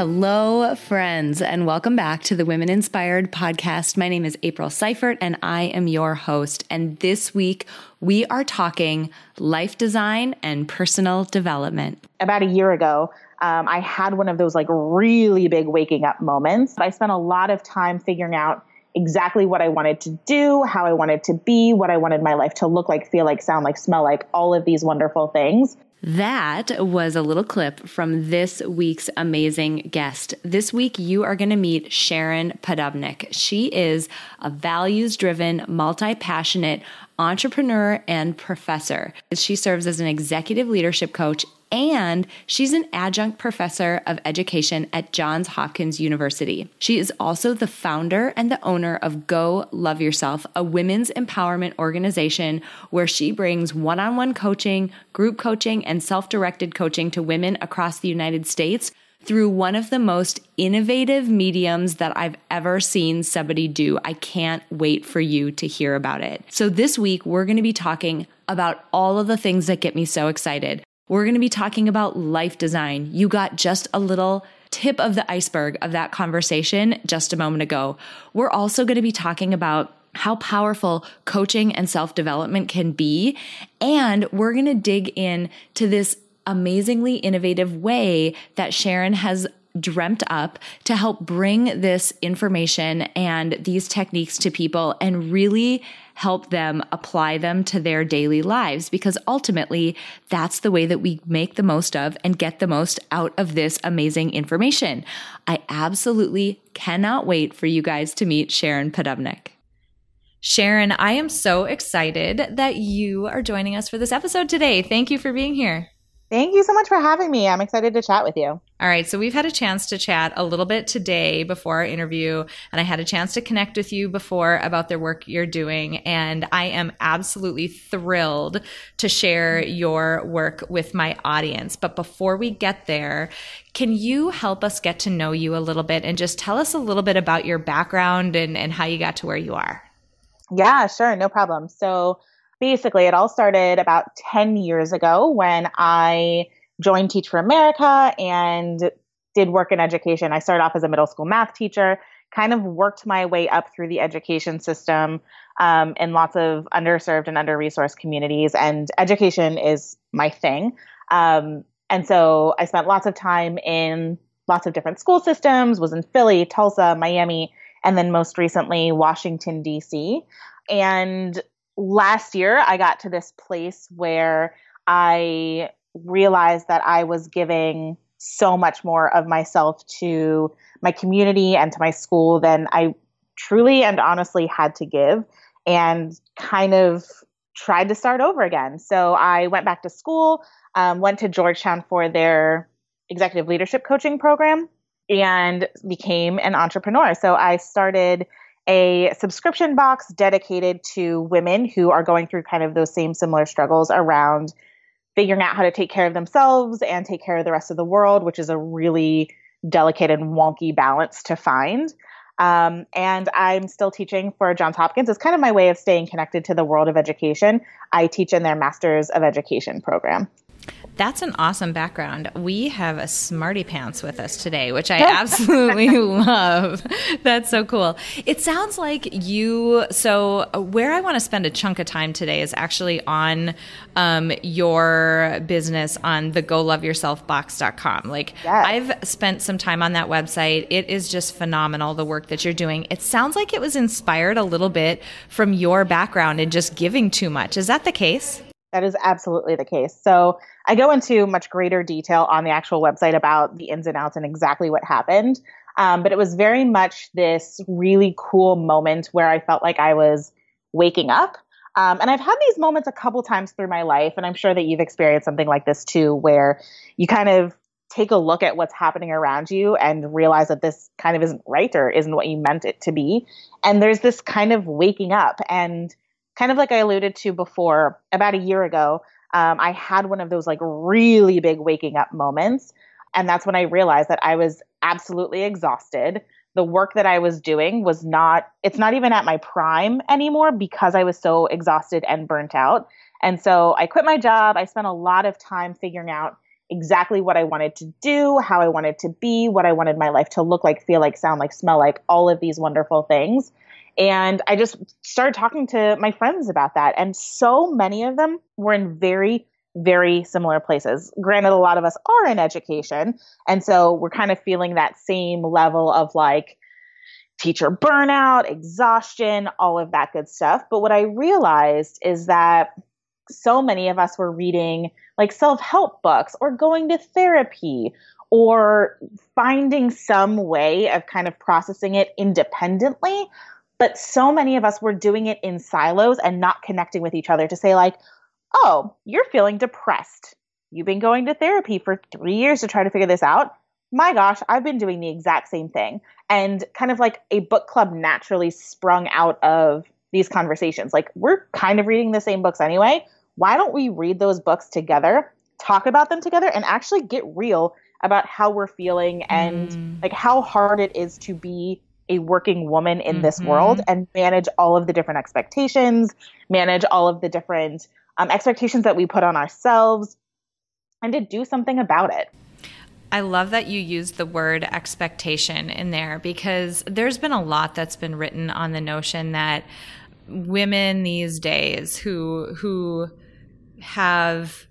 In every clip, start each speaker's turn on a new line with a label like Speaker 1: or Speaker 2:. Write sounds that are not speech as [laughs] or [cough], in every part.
Speaker 1: Hello, friends, and welcome back to the Women Inspired podcast. My name is April Seifert, and I am your host. And this week, we are talking life design and personal development.
Speaker 2: About a year ago, um, I had one of those like really big waking up moments. I spent a lot of time figuring out exactly what I wanted to do, how I wanted to be, what I wanted my life to look like, feel like, sound like, smell like, all of these wonderful things.
Speaker 1: That was a little clip from this week's amazing guest. This week, you are going to meet Sharon Podobnik. She is a values driven, multi passionate entrepreneur and professor. She serves as an executive leadership coach and she's an adjunct professor of education at Johns Hopkins University. She is also the founder and the owner of Go Love Yourself, a women's empowerment organization where she brings one on one coaching, group coaching, and self directed coaching to women across the United States through one of the most innovative mediums that I've ever seen somebody do. I can't wait for you to hear about it. So, this week, we're going to be talking about all of the things that get me so excited. We're going to be talking about life design. You got just a little tip of the iceberg of that conversation just a moment ago. We're also going to be talking about how powerful coaching and self development can be. And we're going to dig in to this amazingly innovative way that Sharon has dreamt up to help bring this information and these techniques to people and really help them apply them to their daily lives because ultimately that's the way that we make the most of and get the most out of this amazing information. I absolutely cannot wait for you guys to meet Sharon Podobnik. Sharon, I am so excited that you are joining us for this episode today. Thank you for being here.
Speaker 2: Thank you so much for having me. I'm excited to chat with you.
Speaker 1: All right. So we've had a chance to chat a little bit today before our interview, and I had a chance to connect with you before about the work you're doing. And I am absolutely thrilled to share your work with my audience. But before we get there, can you help us get to know you a little bit and just tell us a little bit about your background and, and how you got to where you are?
Speaker 2: Yeah, sure. No problem. So, basically, it all started about 10 years ago when I joined Teach for America and did work in education. I started off as a middle school math teacher, kind of worked my way up through the education system um, in lots of underserved and under resourced communities. And education is my thing. Um, and so I spent lots of time in lots of different school systems, was in Philly, Tulsa, Miami, and then most recently, Washington, D.C. And last year I got to this place where I realized that I was giving so much more of myself to my community and to my school than I truly and honestly had to give and kind of tried to start over again. So I went back to school, um, went to Georgetown for their executive leadership coaching program and became an entrepreneur. So I started a subscription box dedicated to women who are going through kind of those same similar struggles around figuring out how to take care of themselves and take care of the rest of the world, which is a really delicate and wonky balance to find. Um, and I'm still teaching for Johns Hopkins. It's kind of my way of staying connected to the world of education. I teach in their Masters of Education program.
Speaker 1: That's an awesome background. We have a smarty pants with us today, which I [laughs] absolutely love. That's so cool. It sounds like you. So, where I want to spend a chunk of time today is actually on um, your business on the goloveyourselfbox.com. Like, yes. I've spent some time on that website. It is just phenomenal, the work that you're doing. It sounds like it was inspired a little bit from your background in just giving too much. Is that the case?
Speaker 2: That is absolutely the case. So I go into much greater detail on the actual website about the ins and outs and exactly what happened. Um, but it was very much this really cool moment where I felt like I was waking up. Um, and I've had these moments a couple times through my life, and I'm sure that you've experienced something like this too, where you kind of take a look at what's happening around you and realize that this kind of isn't right or isn't what you meant it to be. And there's this kind of waking up. And kind of like I alluded to before, about a year ago, um, I had one of those like really big waking up moments. And that's when I realized that I was absolutely exhausted. The work that I was doing was not, it's not even at my prime anymore because I was so exhausted and burnt out. And so I quit my job. I spent a lot of time figuring out exactly what I wanted to do, how I wanted to be, what I wanted my life to look like, feel like, sound like, smell like, all of these wonderful things. And I just started talking to my friends about that. And so many of them were in very, very similar places. Granted, a lot of us are in education. And so we're kind of feeling that same level of like, teacher burnout, exhaustion, all of that good stuff. But what I realized is that so many of us were reading like self help books or going to therapy or finding some way of kind of processing it independently. But so many of us were doing it in silos and not connecting with each other to say, like, oh, you're feeling depressed. You've been going to therapy for three years to try to figure this out. My gosh, I've been doing the exact same thing. And kind of like a book club naturally sprung out of these conversations. Like, we're kind of reading the same books anyway why don't we read those books together, talk about them together, and actually get real about how we're feeling and mm. like how hard it is to be a working woman in mm-hmm. this world and manage all of the different expectations, manage all of the different um, expectations that we put on ourselves, and to do something about it.
Speaker 3: I love that you used the word expectation in there because there's been a lot that's been written on the notion that women these days who who have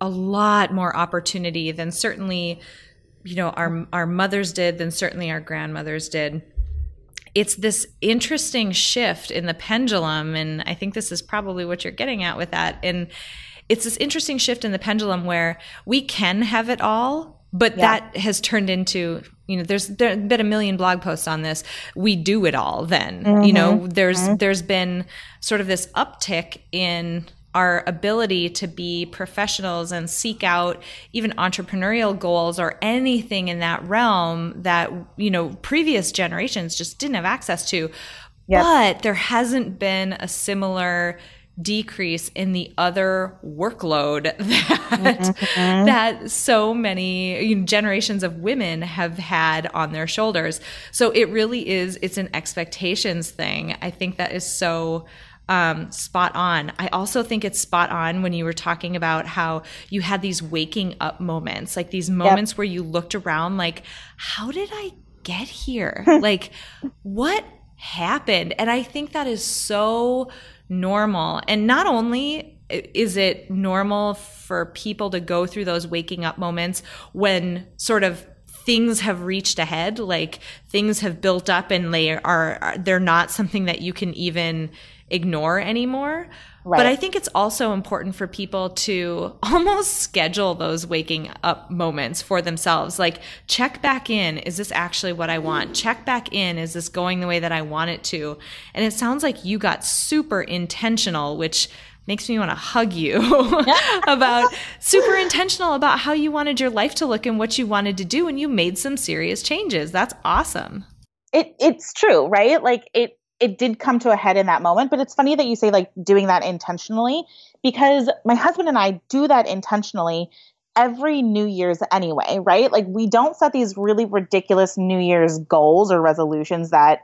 Speaker 3: a lot more opportunity than certainly you know our our mothers did than certainly our grandmothers did it's this interesting shift in the pendulum and i think this is probably what you're getting at with that and it's this interesting shift in the pendulum where we can have it all but yeah. that has turned into you know there's there been a million blog posts on this we do it all then mm-hmm. you know there's mm-hmm. there's been sort of this uptick in our ability to be professionals and seek out even entrepreneurial goals or anything in that realm that you know previous generations just didn't have access to yep. but there hasn't been a similar decrease in the other workload [laughs] that mm-hmm. that so many you know, generations of women have had on their shoulders so it really is it's an expectations thing i think that is so um, spot on. I also think it's spot on when you were talking about how you had these waking up moments, like these moments yep. where you looked around, like, how did I get here? [laughs] like, what happened? And I think that is so normal. And not only is it normal for people to go through those waking up moments when sort of things have reached ahead like things have built up and they are they're not something that you can even ignore anymore. Right. But I think it's also important for people to [laughs] almost schedule those waking up moments for themselves. Like, check back in. Is this actually what I want? Check back in. Is this going the way that I want it to? And it sounds like you got super intentional, which makes me want to hug you [laughs] about [laughs] super intentional about how you wanted your life to look and what you wanted to do. And you made some serious changes. That's awesome.
Speaker 2: It, it's true, right? Like, it, it did come to a head in that moment. But it's funny that you say like doing that intentionally because my husband and I do that intentionally every New Year's anyway, right? Like we don't set these really ridiculous New Year's goals or resolutions that,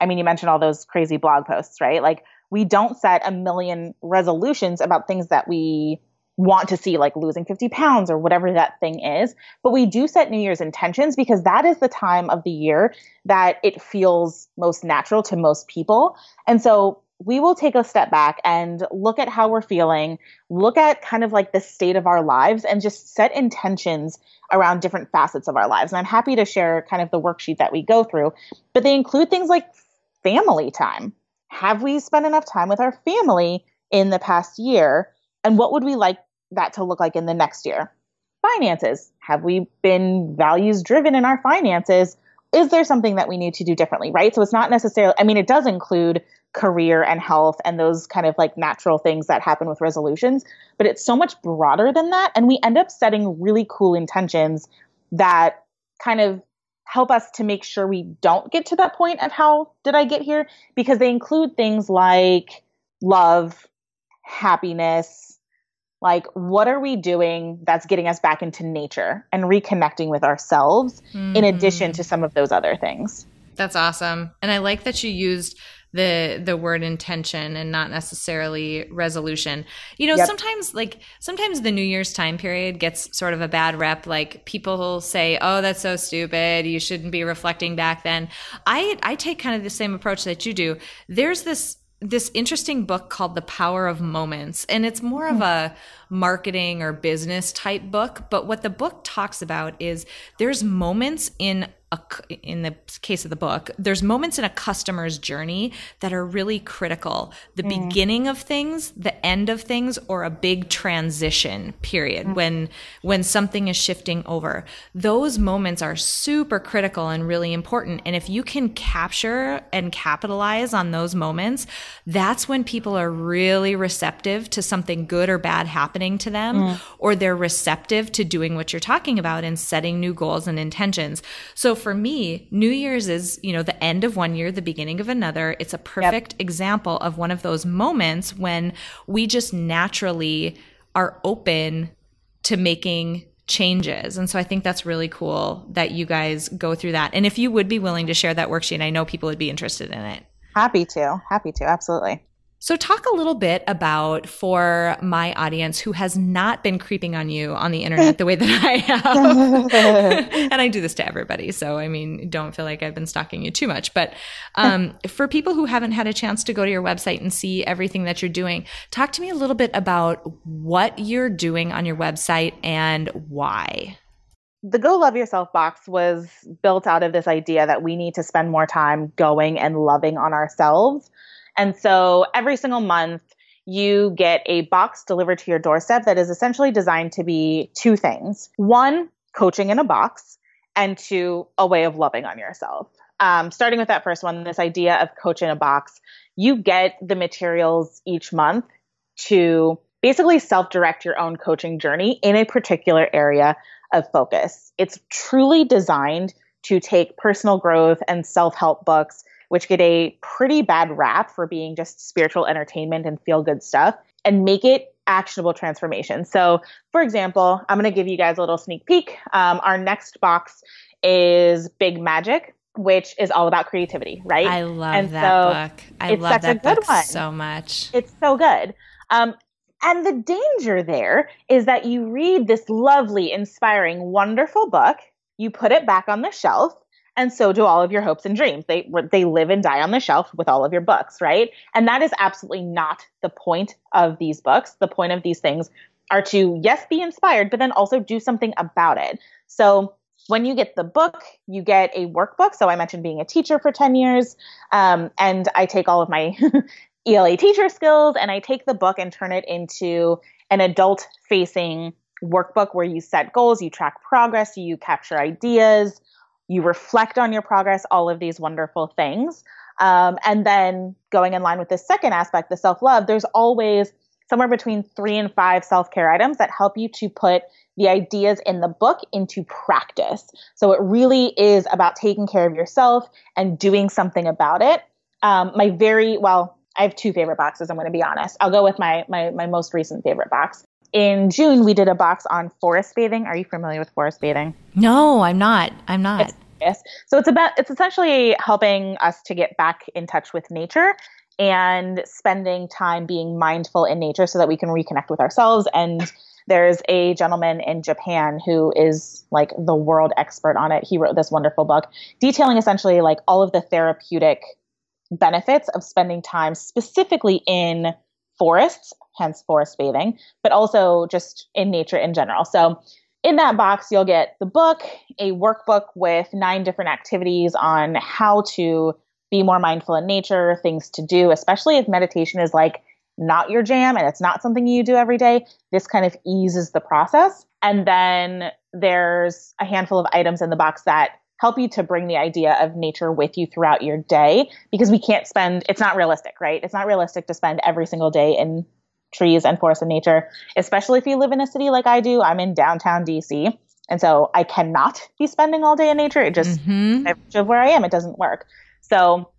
Speaker 2: I mean, you mentioned all those crazy blog posts, right? Like we don't set a million resolutions about things that we want to see like losing 50 pounds or whatever that thing is. But we do set New Year's intentions because that is the time of the year that it feels most natural to most people. And so we will take a step back and look at how we're feeling, look at kind of like the state of our lives, and just set intentions around different facets of our lives. And I'm happy to share kind of the worksheet that we go through, but they include things like family time. Have we spent enough time with our family in the past year? And what would we like that to look like in the next year? Finances. Have we been values driven in our finances? Is there something that we need to do differently, right? So it's not necessarily, I mean, it does include career and health and those kind of like natural things that happen with resolutions, but it's so much broader than that. And we end up setting really cool intentions that kind of help us to make sure we don't get to that point of how did I get here because they include things like love, happiness, like what are we doing that's getting us back into nature and reconnecting with ourselves mm-hmm. in addition to some of those other things.
Speaker 3: That's awesome. And I like that you used the the word intention and not necessarily resolution. You know, yep. sometimes like sometimes the New Year's time period gets sort of a bad rep. Like people say, "Oh, that's so stupid. You shouldn't be reflecting back then." I I take kind of the same approach that you do. There's this this interesting book called The Power of Moments. And it's more of a marketing or business type book. But what the book talks about is there's moments in a, in the case of the book, there's moments in a customer's journey that are really critical. The mm. beginning of things, the end of things, or a big transition period mm. when when something is shifting over. Those moments are super critical and really important. And if you can capture and capitalize on those moments, that's when people are really receptive to something good or bad happening to them, mm. or they're receptive to doing what you're talking about and setting new goals and intentions. So for me, New Year's is, you know, the end of one year, the beginning of another. It's a perfect yep. example of one of those moments when we just naturally are open to making changes. And so I think that's really cool that you guys go through that. And if you would be willing to share that worksheet, I know people would be interested in it.
Speaker 2: Happy to. Happy to. Absolutely.
Speaker 3: So, talk a little bit about for my audience who has not been creeping on you on the internet the way that I have. [laughs] and I do this to everybody. So, I mean, don't feel like I've been stalking you too much. But um, [laughs] for people who haven't had a chance to go to your website and see everything that you're doing, talk to me a little bit about what you're doing on your website and why.
Speaker 2: The Go Love Yourself box was built out of this idea that we need to spend more time going and loving on ourselves and so every single month, you get a box delivered to your doorstep that is essentially designed to be two things one, coaching in a box, and two, a way of loving on yourself. Um, starting with that first one, this idea of coach in a box, you get the materials each month to basically self direct your own coaching journey in a particular area of focus. It's truly designed to take personal growth and self help books which get a pretty bad rap for being just spiritual entertainment and feel good stuff, and make it actionable transformation. So, for example, I'm going to give you guys a little sneak peek. Um, our next box is Big Magic, which is all about creativity, right?
Speaker 3: I love and that so book. I love that book one. so much.
Speaker 2: It's so good. Um, and the danger there is that you read this lovely, inspiring, wonderful book, you put it back on the shelf, and so do all of your hopes and dreams. They they live and die on the shelf with all of your books, right? And that is absolutely not the point of these books. The point of these things are to yes be inspired, but then also do something about it. So when you get the book, you get a workbook. So I mentioned being a teacher for 10 years. Um, and I take all of my [laughs] ELA teacher skills and I take the book and turn it into an adult facing workbook where you set goals, you track progress, you capture ideas, you reflect on your progress, all of these wonderful things. Um, and then going in line with the second aspect, the self love, there's always somewhere between three and five self care items that help you to put the ideas in the book into practice. So it really is about taking care of yourself and doing something about it. Um, my very, well, I have two favorite boxes, I'm going to be honest. I'll go with my, my, my most recent favorite box. In June, we did a box on forest bathing. Are you familiar with forest bathing?
Speaker 3: No, I'm not. I'm not.
Speaker 2: Yes. So it's about it's essentially helping us to get back in touch with nature and spending time being mindful in nature so that we can reconnect with ourselves and there's a gentleman in Japan who is like the world expert on it. He wrote this wonderful book detailing essentially like all of the therapeutic benefits of spending time specifically in forests, hence forest bathing, but also just in nature in general. So in that box, you'll get the book, a workbook with nine different activities on how to be more mindful in nature, things to do, especially if meditation is like not your jam and it's not something you do every day, this kind of eases the process. And then there's a handful of items in the box that help you to bring the idea of nature with you throughout your day because we can't spend it's not realistic right it's not realistic to spend every single day in trees and forests and nature especially if you live in a city like i do i'm in downtown dc and so i cannot be spending all day in nature it just mm-hmm. of where i am it doesn't work so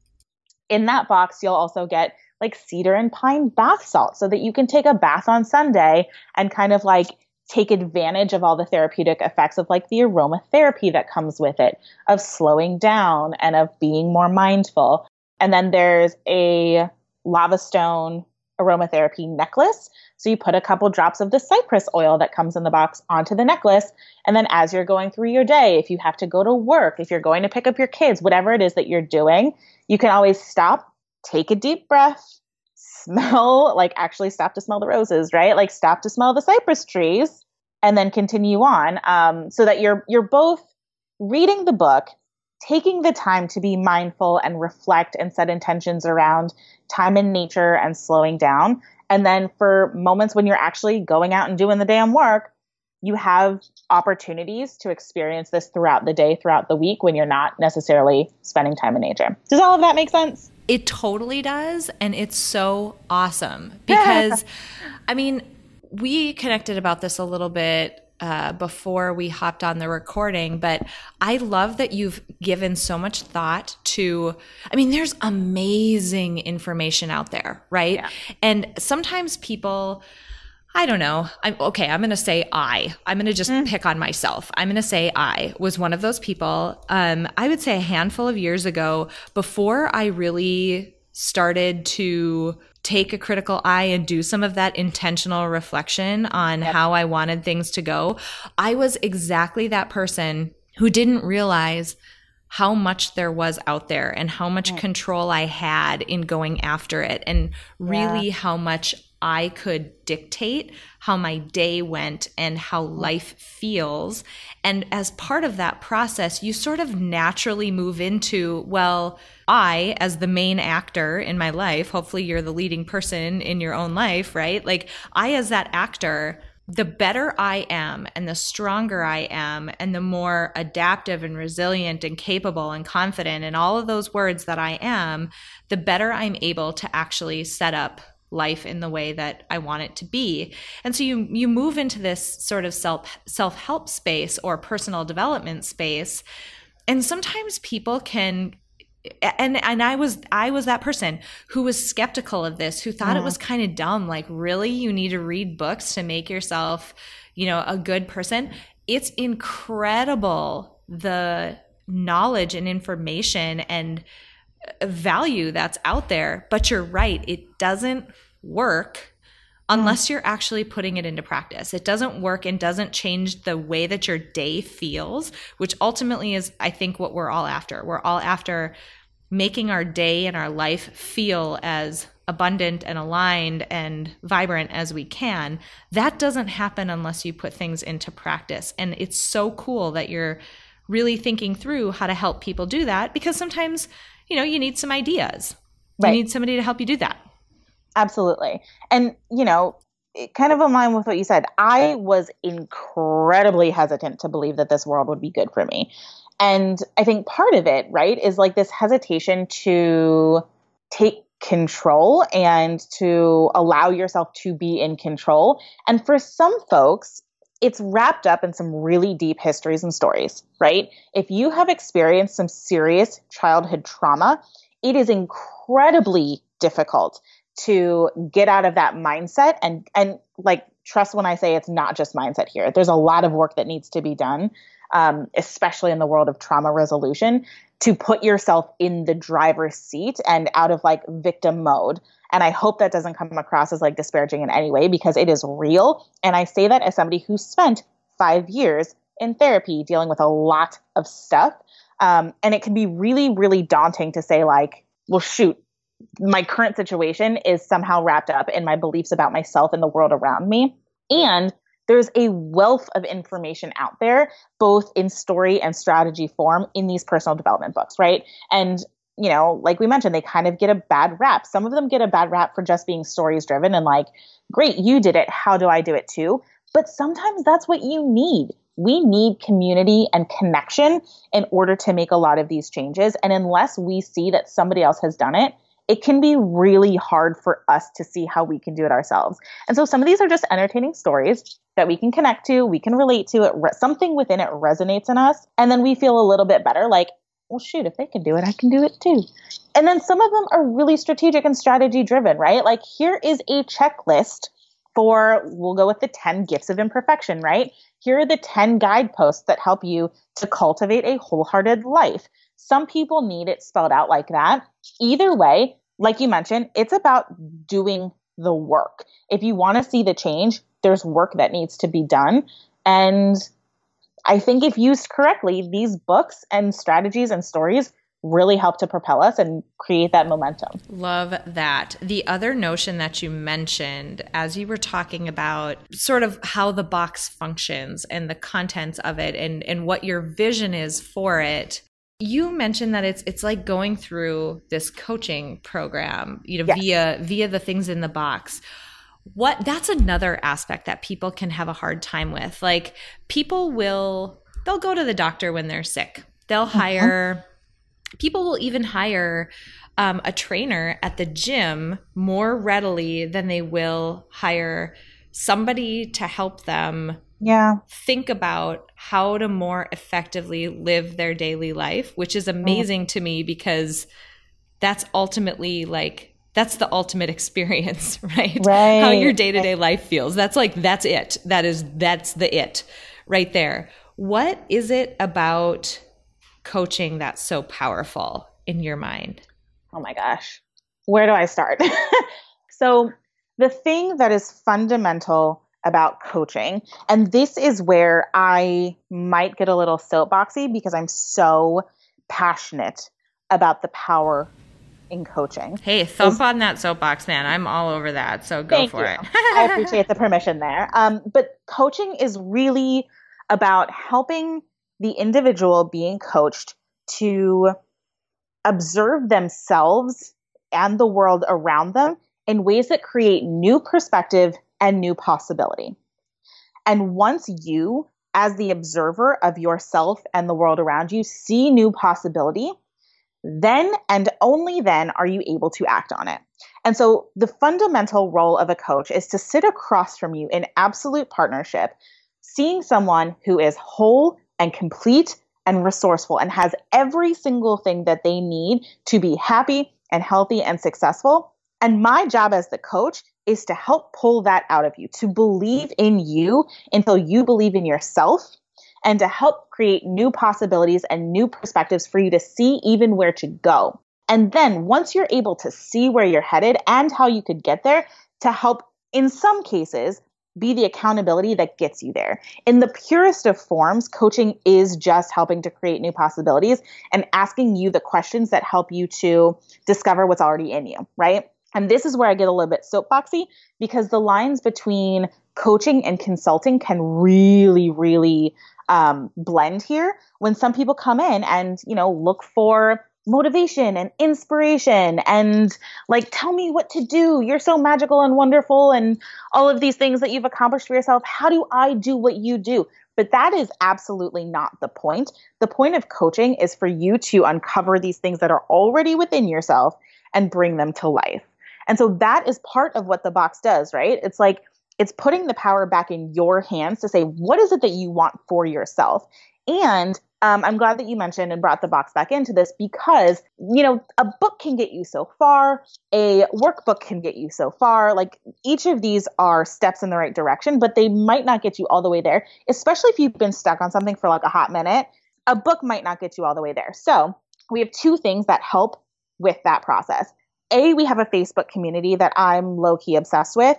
Speaker 2: in that box you'll also get like cedar and pine bath salt so that you can take a bath on sunday and kind of like take advantage of all the therapeutic effects of like the aromatherapy that comes with it, of slowing down and of being more mindful. And then there's a lava stone aromatherapy necklace. So you put a couple drops of the cypress oil that comes in the box onto the necklace. And then as you're going through your day, if you have to go to work, if you're going to pick up your kids, whatever it is that you're doing, you can always stop, take a deep breath, smell, [laughs] like actually stop to smell the roses, right? Like stop to smell the cypress trees and then continue on um, so that you're you're both reading the book taking the time to be mindful and reflect and set intentions around time in nature and slowing down. And then for moments when you're actually going out and doing the damn work you have opportunities to experience this throughout the day throughout the week when you're not necessarily spending time in nature. Does all of that make sense?
Speaker 3: It totally does. And it's so awesome [laughs] because, I mean, we connected about this a little bit uh, before we hopped on the recording, but I love that you've given so much thought to. I mean, there's amazing information out there, right? Yeah. And sometimes people, I don't know. I'm okay. I'm going to say I. I'm going to just mm. pick on myself. I'm going to say I was one of those people. Um, I would say a handful of years ago, before I really started to take a critical eye and do some of that intentional reflection on yep. how I wanted things to go, I was exactly that person who didn't realize how much there was out there and how much control I had in going after it and really yeah. how much I could dictate how my day went and how life feels. And as part of that process, you sort of naturally move into, well, I, as the main actor in my life, hopefully you're the leading person in your own life, right? Like, I, as that actor, the better I am and the stronger I am and the more adaptive and resilient and capable and confident and all of those words that I am, the better I'm able to actually set up life in the way that I want it to be. And so you you move into this sort of self self-help space or personal development space and sometimes people can and and I was I was that person who was skeptical of this, who thought it was mm. kind of dumb. Like, really, you need to read books to make yourself, you know, a good person. It's incredible the knowledge and information and value that's out there. But you're right, it doesn't work unless you're actually putting it into practice. It doesn't work and doesn't change the way that your day feels, which ultimately is, I think, what we're all after. We're all after making our day and our life feel as abundant and aligned and vibrant as we can. That doesn't happen unless you put things into practice. And it's so cool that you're really thinking through how to help people do that because sometimes you know, you need some ideas. Right. You need somebody to help you do that.
Speaker 2: Absolutely. And, you know, kind of in line with what you said, I was incredibly hesitant to believe that this world would be good for me. And I think part of it, right, is like this hesitation to take control and to allow yourself to be in control. And for some folks, it's wrapped up in some really deep histories and stories, right? If you have experienced some serious childhood trauma, it is incredibly difficult to get out of that mindset and and like trust when I say it's not just mindset here. There's a lot of work that needs to be done, um, especially in the world of trauma resolution, to put yourself in the driver's seat and out of like victim mode and I hope that doesn't come across as like disparaging in any way because it is real. And I say that as somebody who spent five years in therapy dealing with a lot of stuff. Um, and it can be really, really daunting to say, like, well, shoot, my current situation is somehow wrapped up in my beliefs about myself and the world around me. And there's a wealth of information out there, both in story and strategy form in these personal development books, right? And you know, like we mentioned, they kind of get a bad rap. Some of them get a bad rap for just being stories driven and like, great, you did it. How do I do it too? But sometimes that's what you need. We need community and connection in order to make a lot of these changes. And unless we see that somebody else has done it, it can be really hard for us to see how we can do it ourselves. And so some of these are just entertaining stories that we can connect to, we can relate to it, something within it resonates in us, and then we feel a little bit better like, well shoot, if they can do it, I can do it too. And then some of them are really strategic and strategy driven, right? Like here is a checklist for we'll go with the 10 gifts of imperfection, right? Here are the 10 guideposts that help you to cultivate a wholehearted life. Some people need it spelled out like that. Either way, like you mentioned, it's about doing the work. If you want to see the change, there's work that needs to be done. And I think if used correctly, these books and strategies and stories really help to propel us and create that momentum.
Speaker 3: Love that. The other notion that you mentioned as you were talking about sort of how the box functions and the contents of it and, and what your vision is for it you mentioned that it's it's like going through this coaching program, you know, yes. via via the things in the box. What that's another aspect that people can have a hard time with. Like people will they'll go to the doctor when they're sick. They'll uh-huh. hire uh-huh. people will even hire um, a trainer at the gym more readily than they will hire somebody to help them
Speaker 2: yeah
Speaker 3: think about how to more effectively live their daily life which is amazing to me because that's ultimately like that's the ultimate [laughs] experience [laughs] right,
Speaker 2: right.
Speaker 3: how your day-to-day life feels. That's like that's it. That is that's the it right there. What is it about coaching that's so powerful in your mind?
Speaker 2: Oh my gosh. Where do i start? [laughs] So the thing that is fundamental about coaching. And this is where I might get a little soapboxy because I'm so passionate about the power in coaching.
Speaker 3: Hey, thump is, on that soapbox, man. I'm all over that. So go for you. it.
Speaker 2: I [laughs] appreciate the permission there. Um, but coaching is really about helping the individual being coached to observe themselves and the world around them in ways that create new perspective and new possibility. And once you, as the observer of yourself and the world around you, see new possibility, then and only then are you able to act on it. And so the fundamental role of a coach is to sit across from you in absolute partnership, seeing someone who is whole and complete and resourceful and has every single thing that they need to be happy and healthy and successful. And my job as the coach is to help pull that out of you, to believe in you until you believe in yourself, and to help create new possibilities and new perspectives for you to see even where to go. And then once you're able to see where you're headed and how you could get there, to help, in some cases, be the accountability that gets you there. In the purest of forms, coaching is just helping to create new possibilities and asking you the questions that help you to discover what's already in you, right? And this is where I get a little bit soapboxy because the lines between coaching and consulting can really, really um, blend here. When some people come in and you know look for motivation and inspiration and like tell me what to do. You're so magical and wonderful and all of these things that you've accomplished for yourself. How do i do what you do? But that is absolutely not the point. The point of coaching is for you to uncover these things that are already within yourself and bring them to life and so that is part of what the box does, right? It's like it's putting the power back in your hands to say, what is it that you want for yourself? And um, I'm glad that you mentioned and brought the box back into this because, you know, a book can get you so far, a workbook can get you so far. Like each of these are steps in the right direction, but they might not get you all the way there, especially if you've been stuck on something for like a hot minute. A book might not get you all the way there. So we have two things that help with that process. A, we have a Facebook community that I'm low key obsessed with.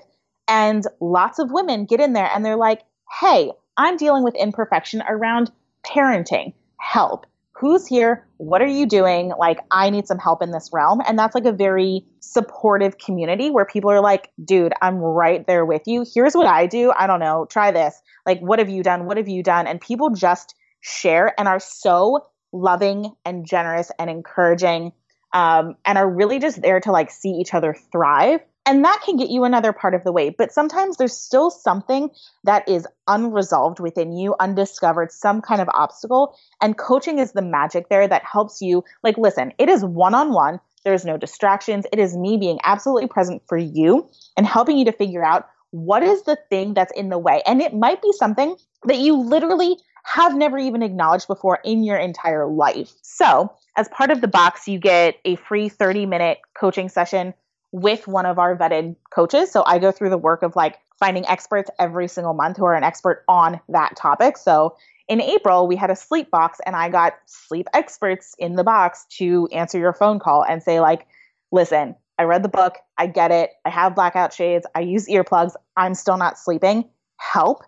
Speaker 2: And lots of women get in there and they're like, hey, I'm dealing with imperfection around parenting. Help. Who's here? What are you doing? Like, I need some help in this realm. And that's like a very supportive community where people are like, dude, I'm right there with you. Here's what I do. I don't know. Try this. Like, what have you done? What have you done? And people just share and are so loving and generous and encouraging um, and are really just there to like see each other thrive. And that can get you another part of the way. But sometimes there's still something that is unresolved within you, undiscovered, some kind of obstacle. And coaching is the magic there that helps you. Like, listen, it is one on one. There's no distractions. It is me being absolutely present for you and helping you to figure out what is the thing that's in the way. And it might be something that you literally have never even acknowledged before in your entire life. So, as part of the box, you get a free 30 minute coaching session with one of our vetted coaches. So, I go through the work of like finding experts every single month who are an expert on that topic. So, in April, we had a sleep box, and I got sleep experts in the box to answer your phone call and say, like, listen, I read the book, I get it, I have blackout shades, I use earplugs, I'm still not sleeping. Help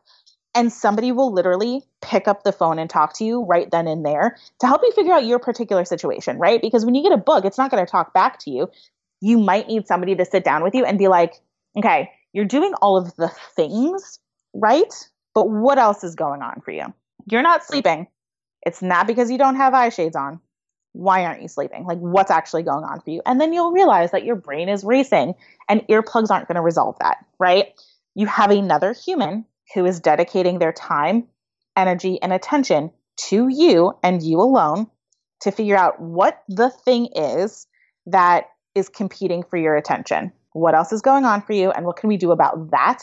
Speaker 2: and somebody will literally pick up the phone and talk to you right then and there to help you figure out your particular situation, right? Because when you get a book, it's not going to talk back to you. You might need somebody to sit down with you and be like, okay, you're doing all of the things, right? But what else is going on for you? You're not sleeping. It's not because you don't have eye shades on. Why aren't you sleeping? Like, what's actually going on for you? And then you'll realize that your brain is racing and earplugs aren't going to resolve that, right? You have another human who is dedicating their time, energy, and attention to you and you alone to figure out what the thing is that is competing for your attention. What else is going on for you, and what can we do about that?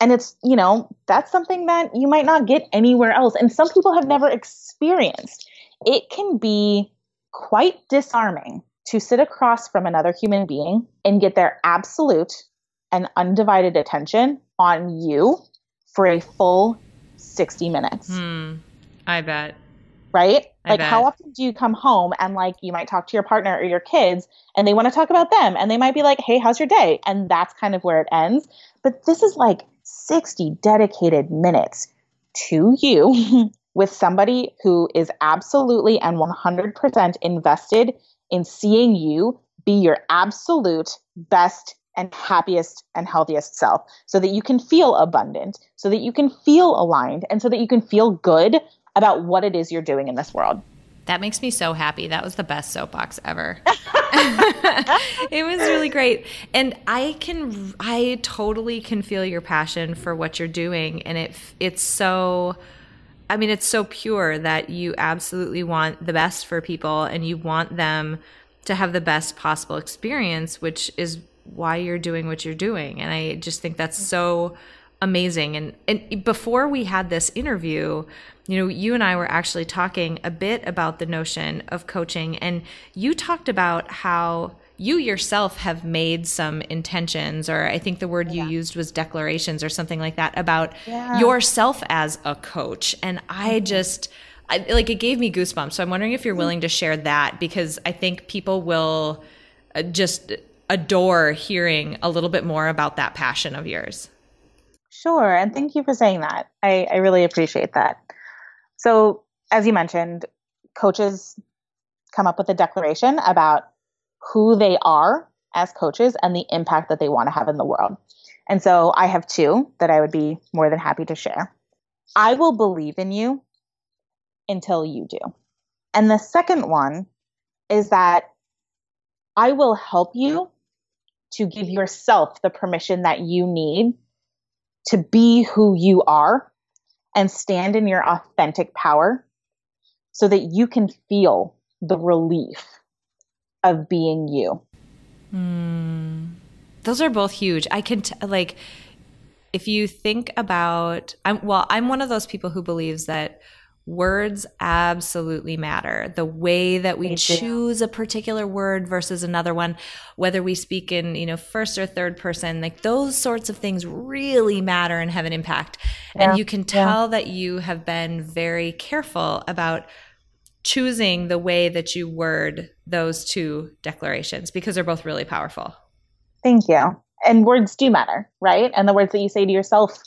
Speaker 2: And it's, you know, that's something that you might not get anywhere else. And some people have never experienced. It can be quite disarming to sit across from another human being and get their absolute and undivided attention on you for a full 60 minutes.
Speaker 3: Hmm. I bet.
Speaker 2: Right? I like, bet. how often do you come home and, like, you might talk to your partner or your kids and they want to talk about them and they might be like, hey, how's your day? And that's kind of where it ends. But this is like 60 dedicated minutes to you [laughs] with somebody who is absolutely and 100% invested in seeing you be your absolute best and happiest and healthiest self so that you can feel abundant, so that you can feel aligned, and so that you can feel good about what it is you're doing in this world.
Speaker 3: That makes me so happy. That was the best soapbox ever. [laughs] [laughs] it was really great. And I can I totally can feel your passion for what you're doing and it it's so I mean it's so pure that you absolutely want the best for people and you want them to have the best possible experience, which is why you're doing what you're doing. And I just think that's so amazing. And and before we had this interview, you know, you and I were actually talking a bit about the notion of coaching and you talked about how you yourself have made some intentions or i think the word you yeah. used was declarations or something like that about yeah. yourself as a coach and i mm-hmm. just I, like it gave me goosebumps so i'm wondering if you're mm-hmm. willing to share that because i think people will uh, just adore hearing a little bit more about that passion of yours.
Speaker 2: Sure. And thank you for saying that. I, I really appreciate that. So, as you mentioned, coaches come up with a declaration about who they are as coaches and the impact that they want to have in the world. And so I have two that I would be more than happy to share. I will believe in you until you do. And the second one is that I will help you to give yourself the permission that you need to be who you are and stand in your authentic power so that you can feel the relief of being you.
Speaker 3: Mm. Those are both huge. I can t- like if you think about I'm well I'm one of those people who believes that words absolutely matter. The way that we choose a particular word versus another one, whether we speak in, you know, first or third person, like those sorts of things really matter and have an impact. Yeah. And you can tell yeah. that you have been very careful about choosing the way that you word those two declarations because they're both really powerful.
Speaker 2: Thank you. And words do matter, right? And the words that you say to yourself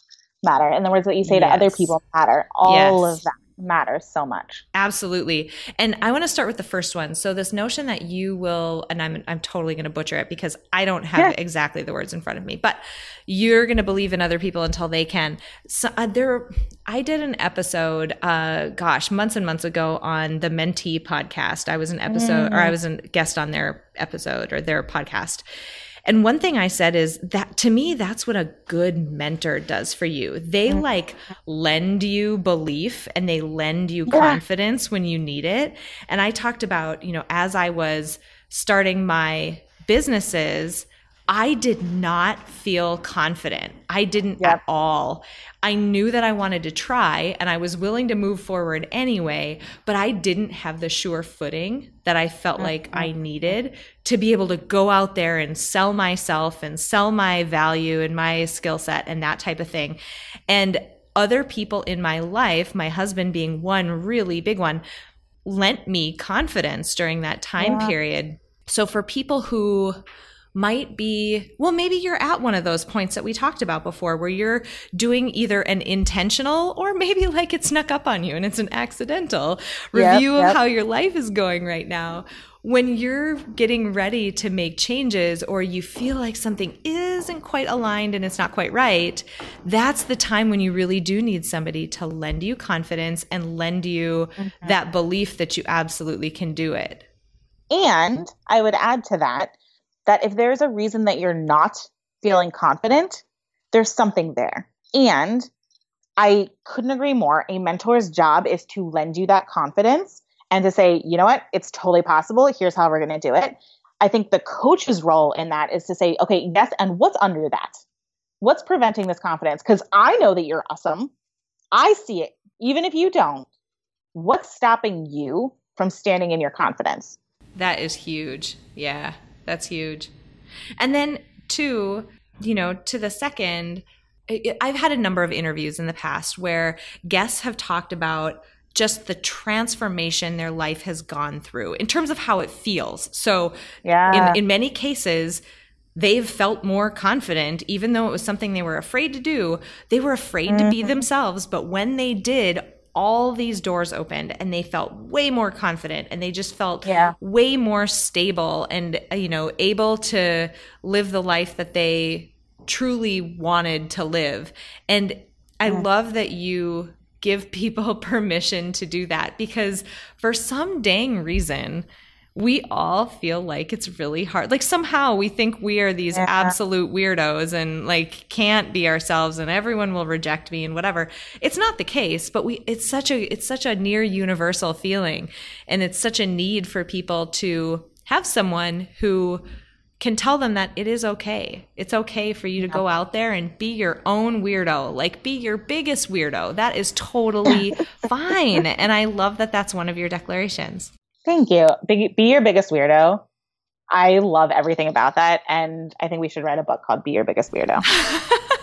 Speaker 2: matter and the words that you say yes. to other people matter all yes. of that matters so much.
Speaker 3: Absolutely. And I want to start with the first one. So this notion that you will and I'm I'm totally going to butcher it because I don't have yeah. exactly the words in front of me, but you're going to believe in other people until they can. So uh, there I did an episode uh gosh, months and months ago on the Mentee podcast. I was an episode mm. or I was a guest on their episode or their podcast. And one thing I said is that to me, that's what a good mentor does for you. They mm-hmm. like lend you belief and they lend you yeah. confidence when you need it. And I talked about, you know, as I was starting my businesses, I did not feel confident. I didn't yep. at all. I knew that I wanted to try and I was willing to move forward anyway, but I didn't have the sure footing that I felt mm-hmm. like I needed to be able to go out there and sell myself and sell my value and my skill set and that type of thing. And other people in my life, my husband being one really big one, lent me confidence during that time yeah. period. So for people who might be well maybe you're at one of those points that we talked about before where you're doing either an intentional or maybe like it snuck up on you and it's an accidental review yep, of how your life is going right now when you're getting ready to make changes or you feel like something isn't quite aligned and it's not quite right, that's the time when you really do need somebody to lend you confidence and lend you mm-hmm. that belief that you absolutely can do it.
Speaker 2: And I would add to that that if there's a reason that you're not feeling confident, there's something there. And I couldn't agree more. A mentor's job is to lend you that confidence and to say, you know what, it's totally possible. Here's how we're going to do it. I think the coach's role in that is to say, okay, yes, and what's under that? What's preventing this confidence? Because I know that you're awesome. I see it, even if you don't. What's stopping you from standing in your confidence?
Speaker 3: That is huge. Yeah. That's huge. And then, two, you know, to the second, I've had a number of interviews in the past where guests have talked about just the transformation their life has gone through in terms of how it feels. So, yeah. in, in many cases, they've felt more confident, even though it was something they were afraid to do. They were afraid mm-hmm. to be mm-hmm. themselves. But when they did, all these doors opened and they felt way more confident and they just felt yeah. way more stable and you know able to live the life that they truly wanted to live and i yeah. love that you give people [laughs] permission to do that because for some dang reason we all feel like it's really hard. Like somehow we think we are these yeah. absolute weirdos and like can't be ourselves and everyone will reject me and whatever. It's not the case, but we it's such a it's such a near universal feeling and it's such a need for people to have someone who can tell them that it is okay. It's okay for you to go out there and be your own weirdo, like be your biggest weirdo. That is totally [laughs] fine. And I love that that's one of your declarations.
Speaker 2: Thank you. Be, be your biggest weirdo. I love everything about that. And I think we should write a book called Be Your Biggest Weirdo. [laughs]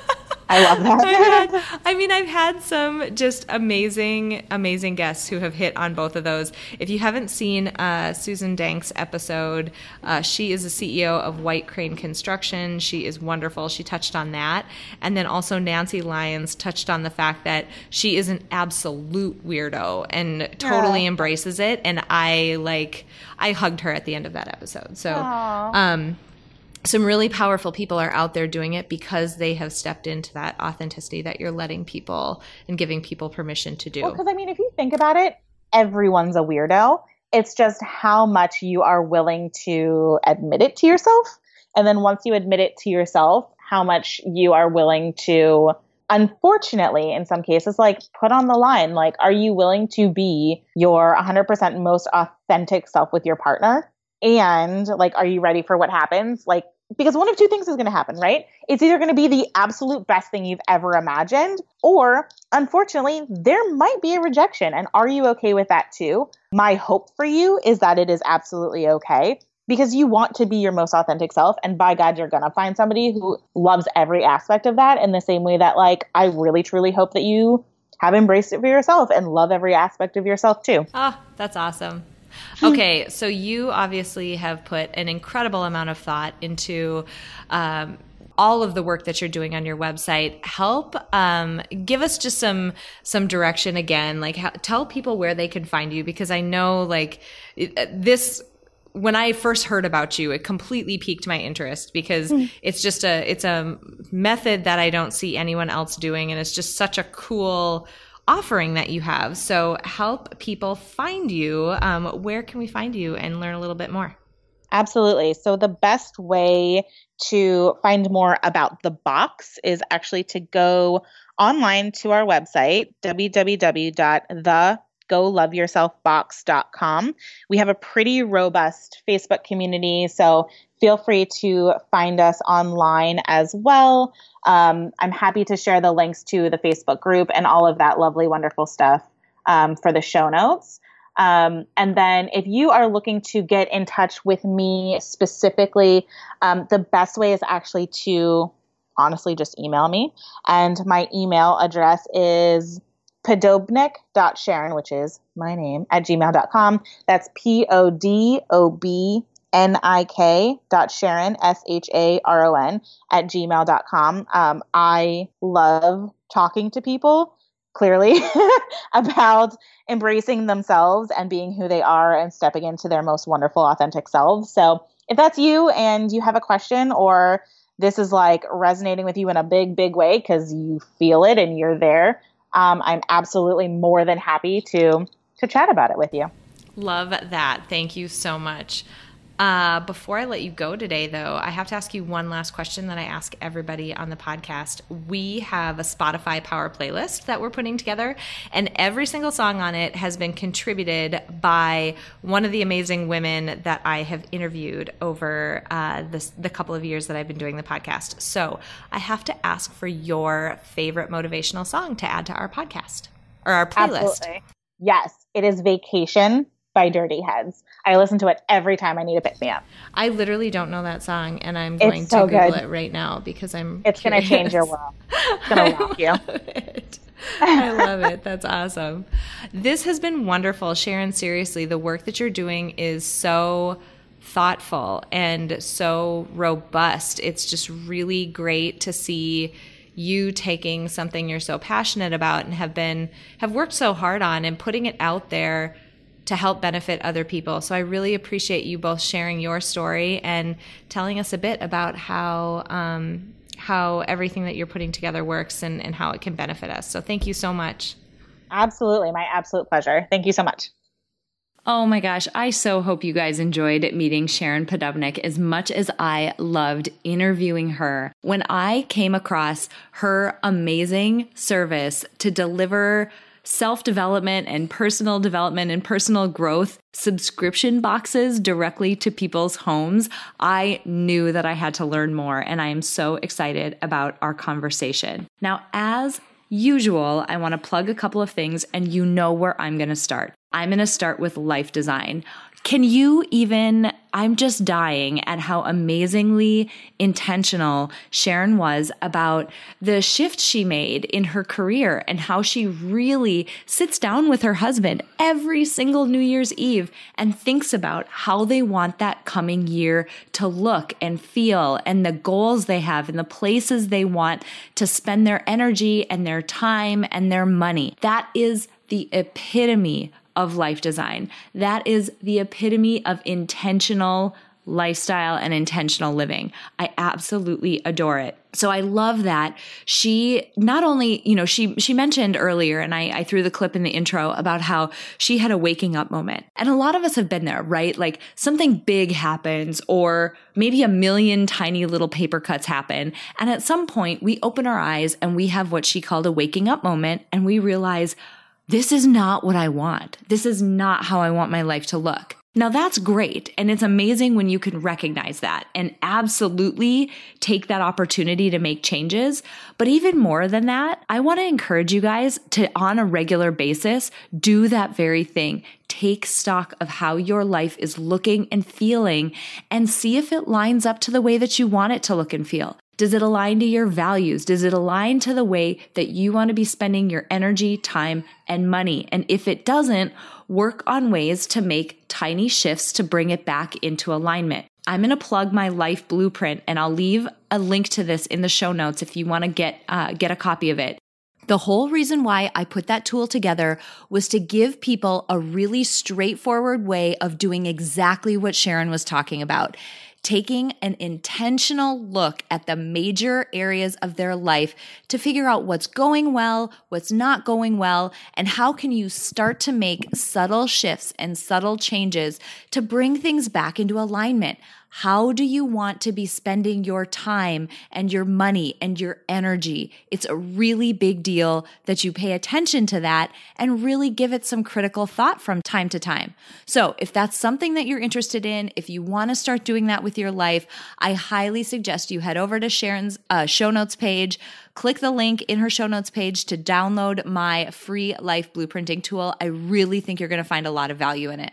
Speaker 2: I love that.
Speaker 3: Had, [laughs] I mean, I've had some just amazing, amazing guests who have hit on both of those. If you haven't seen uh, Susan Dank's episode, uh, she is the CEO of White Crane Construction. She is wonderful. She touched on that. And then also Nancy Lyons touched on the fact that she is an absolute weirdo and totally yeah. embraces it. And I like, I hugged her at the end of that episode. So, um, some really powerful people are out there doing it because they have stepped into that authenticity that you're letting people and giving people permission to do.
Speaker 2: Because well, I mean, if you think about it, everyone's a weirdo. It's just how much you are willing to admit it to yourself. And then once you admit it to yourself, how much you are willing to, unfortunately, in some cases, like put on the line. Like, are you willing to be your 100% most authentic self with your partner? And like are you ready for what happens? Like because one of two things is going to happen right? It's either going to be the absolute best thing you've ever imagined or unfortunately there might be a rejection. And are you okay with that too? My hope for you is that it is absolutely okay because you want to be your most authentic self and by god you're going to find somebody who loves every aspect of that in the same way that like i really truly hope that you have embraced it for yourself and love every aspect of yourself too.
Speaker 3: Ah oh, that's awesome [laughs] okay, so you obviously have put an incredible amount of thought into um,
Speaker 1: all of the work that you're doing on your website. Help um, give us just some some direction again. Like, how, tell people where they can find you because I know like it, uh, this when I first heard about you, it completely piqued my interest because mm. it's just a it's a method that I don't see anyone else doing, and it's just such a cool offering that you have. So help people find you. Um, where can we find you and learn a little bit more?
Speaker 2: Absolutely. So the best way to find more about the box is actually to go online to our website www.the goloveyourselfbox.com. We have a pretty robust Facebook community, so feel free to find us online as well. Um, I'm happy to share the links to the Facebook group and all of that lovely, wonderful stuff um, for the show notes. Um, and then if you are looking to get in touch with me specifically, um, the best way is actually to honestly just email me. And my email address is podobnik.sharon, which is my name, at gmail.com. That's P O D O B N I K dot Sharon, S H A R O N, at gmail.com. Um, I love talking to people, clearly, [laughs] about embracing themselves and being who they are and stepping into their most wonderful, authentic selves. So if that's you and you have a question or this is like resonating with you in a big, big way because you feel it and you're there, um, I'm absolutely more than happy to to chat about it with you.
Speaker 1: Love that. Thank you so much. Uh, before I let you go today, though, I have to ask you one last question that I ask everybody on the podcast. We have a Spotify Power playlist that we're putting together, and every single song on it has been contributed by one of the amazing women that I have interviewed over uh, this, the couple of years that I've been doing the podcast. So I have to ask for your favorite motivational song to add to our podcast or our playlist. Absolutely.
Speaker 2: Yes, it is Vacation by Dirty Heads. I listen to it every time I need to pick me up.
Speaker 1: I literally don't know that song, and I'm going so to Google good. it right now because I'm.
Speaker 2: It's going to change your world. It's going [laughs] to rock you.
Speaker 1: It. I love it. That's awesome. This has been wonderful, Sharon. Seriously, the work that you're doing is so thoughtful and so robust. It's just really great to see you taking something you're so passionate about and have been have worked so hard on and putting it out there to help benefit other people. So I really appreciate you both sharing your story and telling us a bit about how um, how everything that you're putting together works and, and how it can benefit us. So thank you so much.
Speaker 2: Absolutely, my absolute pleasure. Thank you so much.
Speaker 1: Oh my gosh, I so hope you guys enjoyed meeting Sharon Podobnik as much as I loved interviewing her. When I came across her amazing service to deliver self development and personal development and personal growth subscription boxes directly to people's homes, I knew that I had to learn more. And I am so excited about our conversation. Now, as usual, I want to plug a couple of things, and you know where I'm going to start. I'm going to start with life design. Can you even? I'm just dying at how amazingly intentional Sharon was about the shift she made in her career and how she really sits down with her husband every single New Year's Eve and thinks about how they want that coming year to look and feel and the goals they have and the places they want to spend their energy and their time and their money. That is the epitome of life design. That is the epitome of intentional lifestyle and intentional living. I absolutely adore it. So I love that she not only, you know, she she mentioned earlier, and I, I threw the clip in the intro about how she had a waking up moment. And a lot of us have been there, right? Like something big happens, or maybe a million tiny little paper cuts happen. And at some point we open our eyes and we have what she called a waking up moment, and we realize this is not what I want. This is not how I want my life to look. Now that's great. And it's amazing when you can recognize that and absolutely take that opportunity to make changes. But even more than that, I want to encourage you guys to, on a regular basis, do that very thing. Take stock of how your life is looking and feeling and see if it lines up to the way that you want it to look and feel. Does it align to your values? Does it align to the way that you want to be spending your energy, time, and money? And if it doesn't, work on ways to make tiny shifts to bring it back into alignment. I'm going to plug my life blueprint and I'll leave a link to this in the show notes if you want to get, uh, get a copy of it. The whole reason why I put that tool together was to give people a really straightforward way of doing exactly what Sharon was talking about taking an intentional look at the major areas of their life to figure out what's going well, what's not going well, and how can you start to make subtle shifts and subtle changes to bring things back into alignment. How do you want to be spending your time and your money and your energy? It's a really big deal that you pay attention to that and really give it some critical thought from time to time. So, if that's something that you're interested in, if you want to start doing that with your life, I highly suggest you head over to Sharon's uh, show notes page. Click the link in her show notes page to download my free life blueprinting tool. I really think you're going to find a lot of value in it.